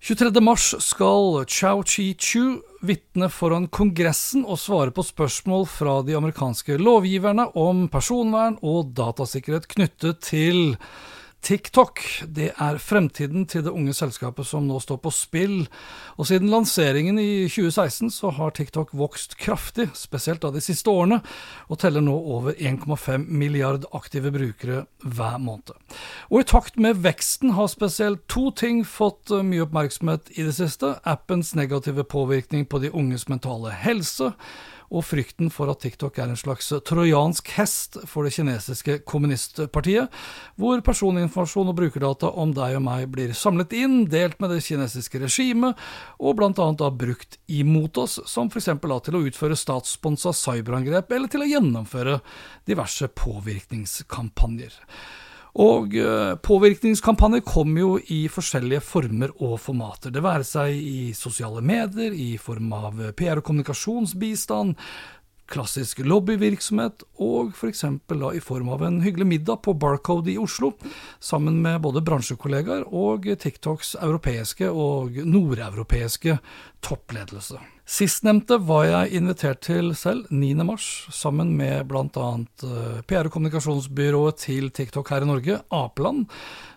23. mars skal Chau Chi-chu vitne foran Kongressen og svare på spørsmål fra de amerikanske lovgiverne om personvern og datasikkerhet knyttet til TikTok. Det er fremtiden til det unge selskapet som nå står på spill. Og siden lanseringen i 2016 så har TikTok vokst kraftig, spesielt da de siste årene, og teller nå over 1,5 milliard aktive brukere hver måned. Og i takt med veksten har spesielt to ting fått eh, mye oppmerksomhet i det siste. Appens negative påvirkning på de unges mentale helse og frykten for at TikTok er en slags trojansk hest for det kinesiske kommunistpartiet, hvor personinformasjon og brukerdata om deg og meg blir samlet inn, delt med det kinesiske regimet, og annet da brukt imot oss, som f.eks. til å utføre statssponsa cyberangrep, eller til å gjennomføre diverse påvirkningskampanjer. Og eh, påvirkningskampanjer kommer jo i forskjellige former og formater. Det være seg i sosiale medier, i form av PR- og kommunikasjonsbistand, klassisk lobbyvirksomhet, og f.eks. da i form av en hyggelig middag på Barcode i Oslo, sammen med både bransjekollegaer og TikToks europeiske og nordeuropeiske toppledelse. Sistnevnte var jeg invitert til selv 9. mars, sammen med bl.a. PR- og kommunikasjonsbyrået til TikTok her i Norge, Apeland,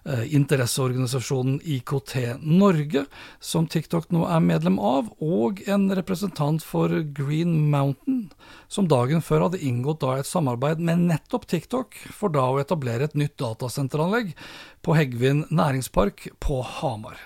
eh, interesseorganisasjonen IKT Norge, som TikTok nå er medlem av, og en representant for Green Mountain, som dagen før hadde inngått da et samarbeid med nettopp TikTok, for da å etablere et nytt datasenteranlegg på Heggvin næringspark på Hamar.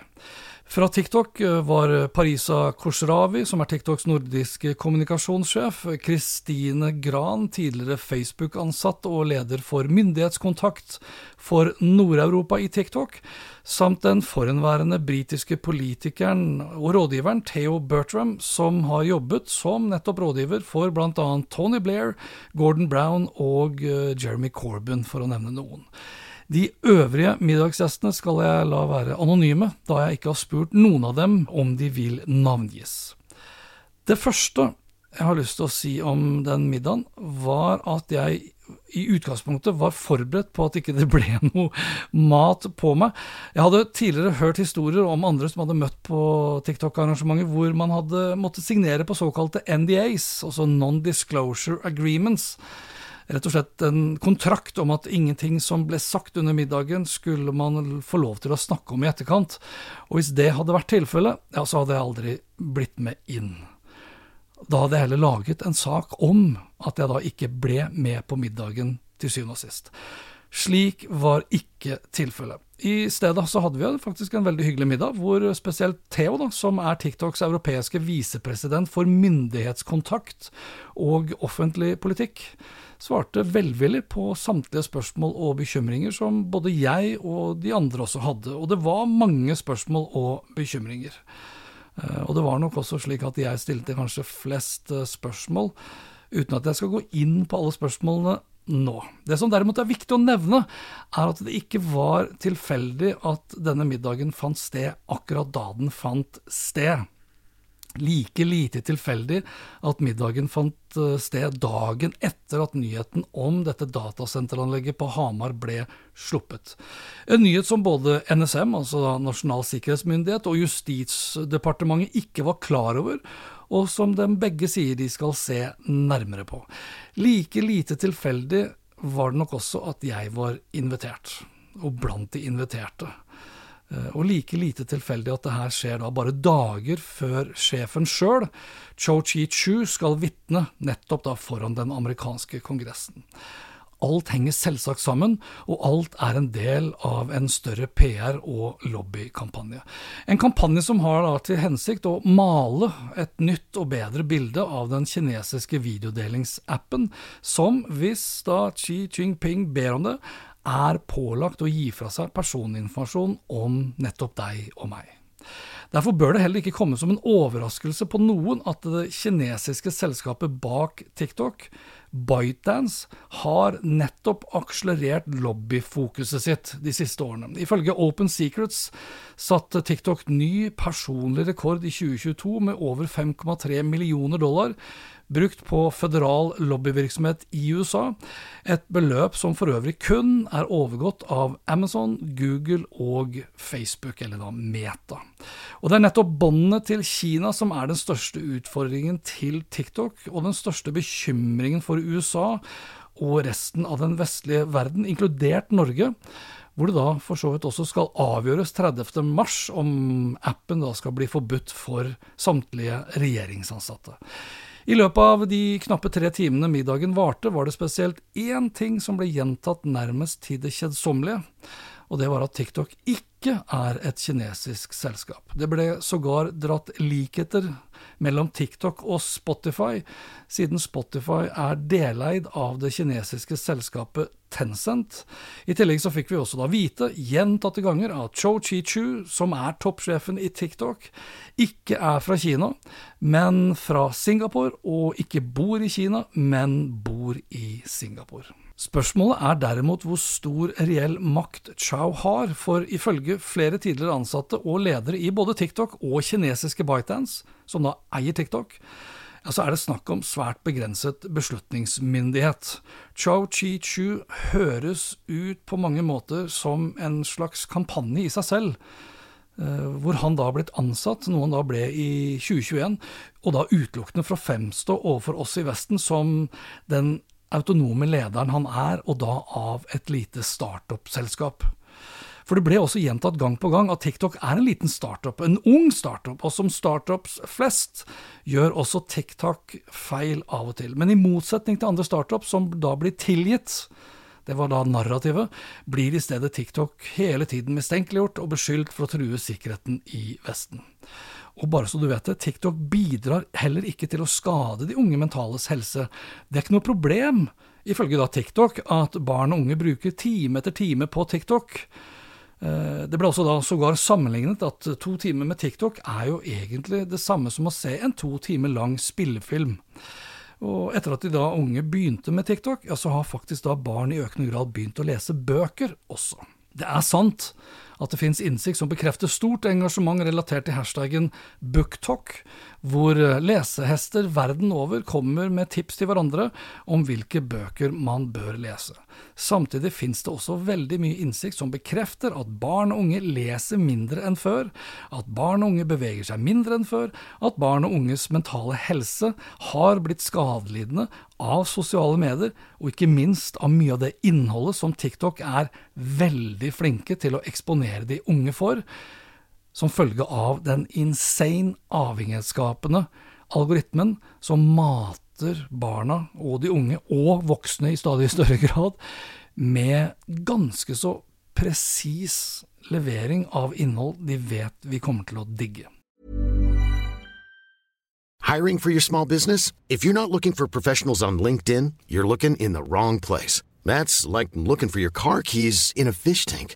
Fra TikTok eh, var Parisa Koshravi, som er TikToks nordiske kommunikasjonssjef, Kristine Gran, tidligere Facebook-ansatt og leder for myndighetskontakt for Nord-Europa i TikTok, samt den forhenværende britiske politikeren og rådgiveren Theo Bertram, som har jobbet som nettopp rådgiver for bl.a. Tony Blair, Gordon Brown og eh, Jeremy Corbyn, for å nevne noen. De øvrige middagsgjestene skal jeg la være anonyme, da jeg ikke har spurt noen av dem om de vil navngis. Det første jeg har lyst til å si om den middagen, var at jeg i utgangspunktet var forberedt på at ikke det ble noe mat på meg. Jeg hadde tidligere hørt historier om andre som hadde møtt på TikTok-arrangementer hvor man hadde måttet signere på såkalte NDAs, altså Non-Disclosure Agreements rett og slett en kontrakt om at ingenting som ble sagt under middagen, skulle man få lov til å snakke om i etterkant. Og hvis det hadde vært tilfellet, ja, så hadde jeg aldri blitt med inn. Da hadde jeg heller laget en sak om at jeg da ikke ble med på middagen til syvende og sist. Slik var ikke tilfellet. I stedet så hadde vi faktisk en veldig hyggelig middag, hvor spesielt Theo, da, som er TikToks europeiske visepresident for myndighetskontakt og offentlig politikk, svarte velvillig på samtlige spørsmål og bekymringer som både jeg og de andre også hadde. Og det var mange spørsmål og bekymringer. Eh, og det var nok også slik at jeg stilte kanskje flest eh, spørsmål, uten at jeg skal gå inn på alle spørsmålene nå. Det som derimot er viktig å nevne, er at det ikke var tilfeldig at denne middagen fant sted akkurat da den fant sted like lite tilfeldig at middagen fant eh, sted dagen etter at nyheten om dette datasenteranlegget på Hamar ble sluppet. En nyhet som både NSM, altså Nasjonal sikkerhetsmyndighet, og Justisdepartementet ikke var klar over, og som de begge sier de skal se nærmere på. Like lite tilfeldig var det nok også at jeg var invitert, og blant de inviterte. Eh, og like lite tilfeldig at det her skjer da bare dager før sjefen sjøl, Cho Chi-chu, skal vitne nettopp da foran den amerikanske kongressen. Alt henger selvsagt sammen, og alt er en del av en større PR- og lobbykampanje. En kampanje som har til hensikt å male et nytt og bedre bilde av den kinesiske videodelingsappen, som, hvis da Xi Jinping ber om det, er pålagt å gi fra seg personinformasjon om nettopp deg og meg. Derfor bør det heller ikke komme som en overraskelse på noen at det kinesiske selskapet bak TikTok, ByteDance, har nettopp akselerert lobbyfokuset sitt de siste årene. Ifølge Open Secrets satte TikTok ny personlig rekord i 2022 med over 5,3 millioner dollar brukt på føderal lobbyvirksomhet i USA, et beløp som for øvrig kun er overgått av Amazon, Google og Facebook, eller da Meta. Og Det er nettopp båndene til Kina som er den største utfordringen til TikTok, og den største bekymringen for USA og resten av den vestlige verden, inkludert Norge hvor det da for så vidt også skal avgjøres 30. mars om appen da skal bli forbudt for samtlige regjeringsansatte. I løpet av de knappe tre timene middagen varte, var det spesielt én ting som ble gjentatt nærmest til det kjedsommelige, og det var at TikTok ikke er et kinesisk selskap. Det ble sågar dratt likheter mellom TikTok og Spotify, siden Spotify er deleid av det kinesiske selskapet Tencent. I tillegg så fikk vi også da vite gjentatte ganger at Cho Chi-chu, som er toppsjefen i TikTok, ikke er fra Kina, men fra Singapore, og ikke bor i Kina, men bor i Singapore. Spørsmålet er derimot hvor stor reell makt Chow har, for ifølge flere tidligere ansatte og ledere i både TikTok og kinesiske ByteDance, som da eier TikTok, så altså er det snakk om svært begrenset beslutningsmyndighet. Chow Chi-chu høres ut på mange måter som en slags kampanje i seg selv. Uh, hvor han da har blitt ansatt, noe han da ble i 2021, og da utelukkende for å fremstå overfor oss i Vesten som den autonome lederen han er, og da av et lite startup-selskap. For det ble også gjentatt gang på gang at TikTok er en liten startup, en ung startup, og som startups flest gjør også TikTok feil av og til. Men i motsetning til andre startups som da blir tilgitt, det var da narrativet, blir i stedet TikTok hele tiden mistenkeliggjort og beskyldt for å true sikkerheten i Vesten. Og bare så du vet det, TikTok bidrar heller ikke til å skade de unge mentales helse. Det er ikke noe problem, ifølge da TikTok, at barn og unge bruker time etter time på TikTok. Eh, det ble også da sågar sammenlignet at to timer med TikTok er jo egentlig det samme som å se en to timer lang spillefilm. Og etter at de da unge begynte med TikTok, ja, så har faktisk da barn i økende grad begynt å lese bøker også. Det er sant at det finnes innsikt som bekrefter stort engasjement relatert til hashtaggen booktalk, hvor lesehester verden over kommer med tips til hverandre om hvilke bøker man bør lese. Samtidig finnes det også veldig mye innsikt som bekrefter at barn og unge leser mindre enn før, at barn og unge beveger seg mindre enn før, at barn og unges mentale helse har blitt skadelidende av sosiale medier, og ikke minst av mye av det innholdet som TikTok er veldig flinke til å eksponere de unge for, som følge av den insane avhengighetsskapende algoritmen som mater barna og de unge, og voksne i stadig større grad, med ganske så presis levering av innhold de vet vi kommer til å digge. Hiring for your small business? If you're not looking for professionals on LinkedIn, you're looking in the wrong place. That's like looking for your car keys in a fish tank.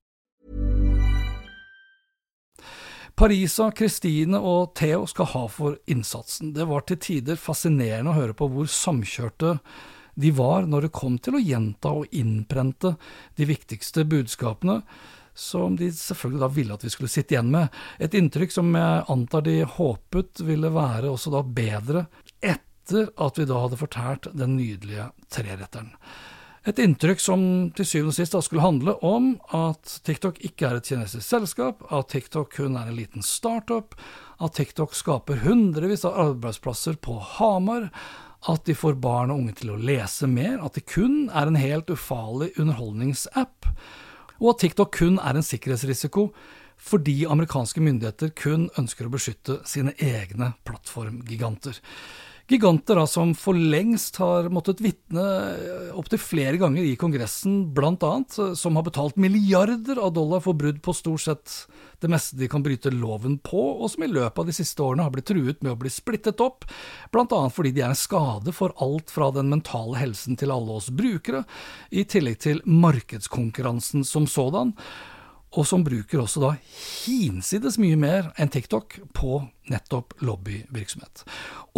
Parisa, Kristine og Theo skal ha for innsatsen. Det var til tider fascinerende å høre på hvor samkjørte de var når det kom til å gjenta og innprente de viktigste budskapene som de selvfølgelig da ville at vi skulle sitte igjen med. Et inntrykk som jeg antar de håpet ville være også da bedre etter at vi da hadde fortært den nydelige treretteren. Et inntrykk som til syvende og sist skulle handle om at TikTok ikke er et kinesisk selskap, at TikTok kun er en liten startup, at TikTok skaper hundrevis av arbeidsplasser på Hamar, at de får barn og unge til å lese mer, at det kun er en helt ufarlig underholdningsapp, og at TikTok kun er en sikkerhetsrisiko fordi amerikanske myndigheter kun ønsker å beskytte sine egne plattformgiganter. Giganter da, som for lengst har måttet vitne eh, opptil flere ganger i Kongressen, annet, eh, som har betalt milliarder av dollar for brudd på stort sett det meste de kan bryte loven på, og som i løpet av de siste årene har blitt truet med å bli splittet opp, annet fordi de er en skade for alt fra den mentale helsen til alle oss brukere, i tillegg til markedskonkurransen som sådan og som bruker også da hinsides mye mer enn TikTok på nettopp lobbyvirksomhet.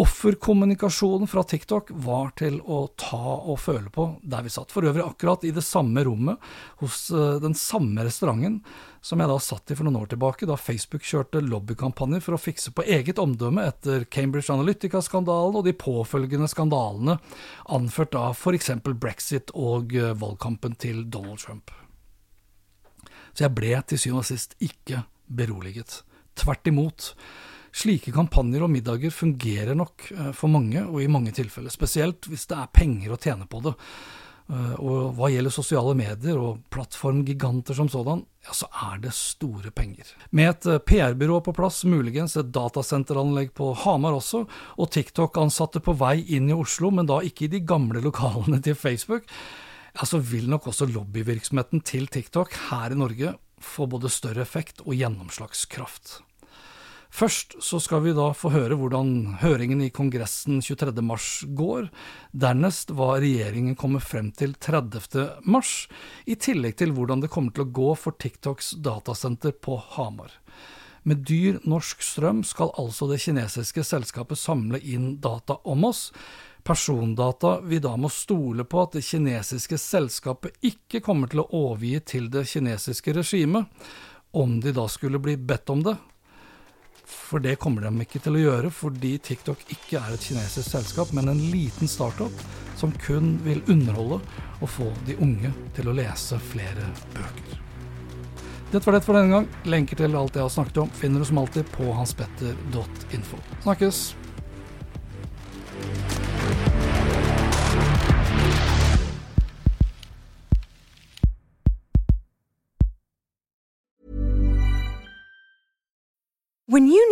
Offerkommunikasjonen fra TikTok var til å ta og føle på der vi satt. For øvrig akkurat i det samme rommet hos eh, den samme restauranten som jeg da satt i for noen år tilbake, da Facebook kjørte lobbykampanjer for å fikse på eget omdømme etter Cambridge Analytica-skandalen og de påfølgende skandalene, anført av f.eks. brexit og eh, valgkampen til Donald Trump. Så jeg ble til syvende og sist ikke beroliget. Tvert imot. Slike kampanjer og middager fungerer nok eh, for mange, og i mange tilfeller, spesielt hvis det er penger å tjene på det. Eh, og hva gjelder sosiale medier og plattformgiganter som sådan, ja, så er det store penger. Med et eh, PR-byrå på plass, muligens et datasenteranlegg på Hamar også, og TikTok-ansatte på vei inn i Oslo, men da ikke i de gamle lokalene til Facebook, ja, så vil nok også lobbyvirksomheten til TikTok her i Norge få både større effekt og gjennomslagskraft. Først så skal vi da få høre hvordan høringen i Kongressen 23.3 går, dernest hva regjeringen kommer frem til 30.3, i tillegg til hvordan det kommer til å gå for TikToks datasenter på Hamar. Med dyr norsk strøm skal altså det kinesiske selskapet samle inn data om oss, persondata vi da må stole på at det kinesiske selskapet ikke kommer til å overgi til det kinesiske regimet, om de da skulle bli bedt om det. For det kommer de ikke til å gjøre, fordi TikTok ikke er et kinesisk selskap, men en liten startup som kun vil underholde og få de unge til å lese flere bøker. Dette var det for denne gang. Lenker til alt jeg har snakket om finner du som alltid på hanspetter.info. Snakkes!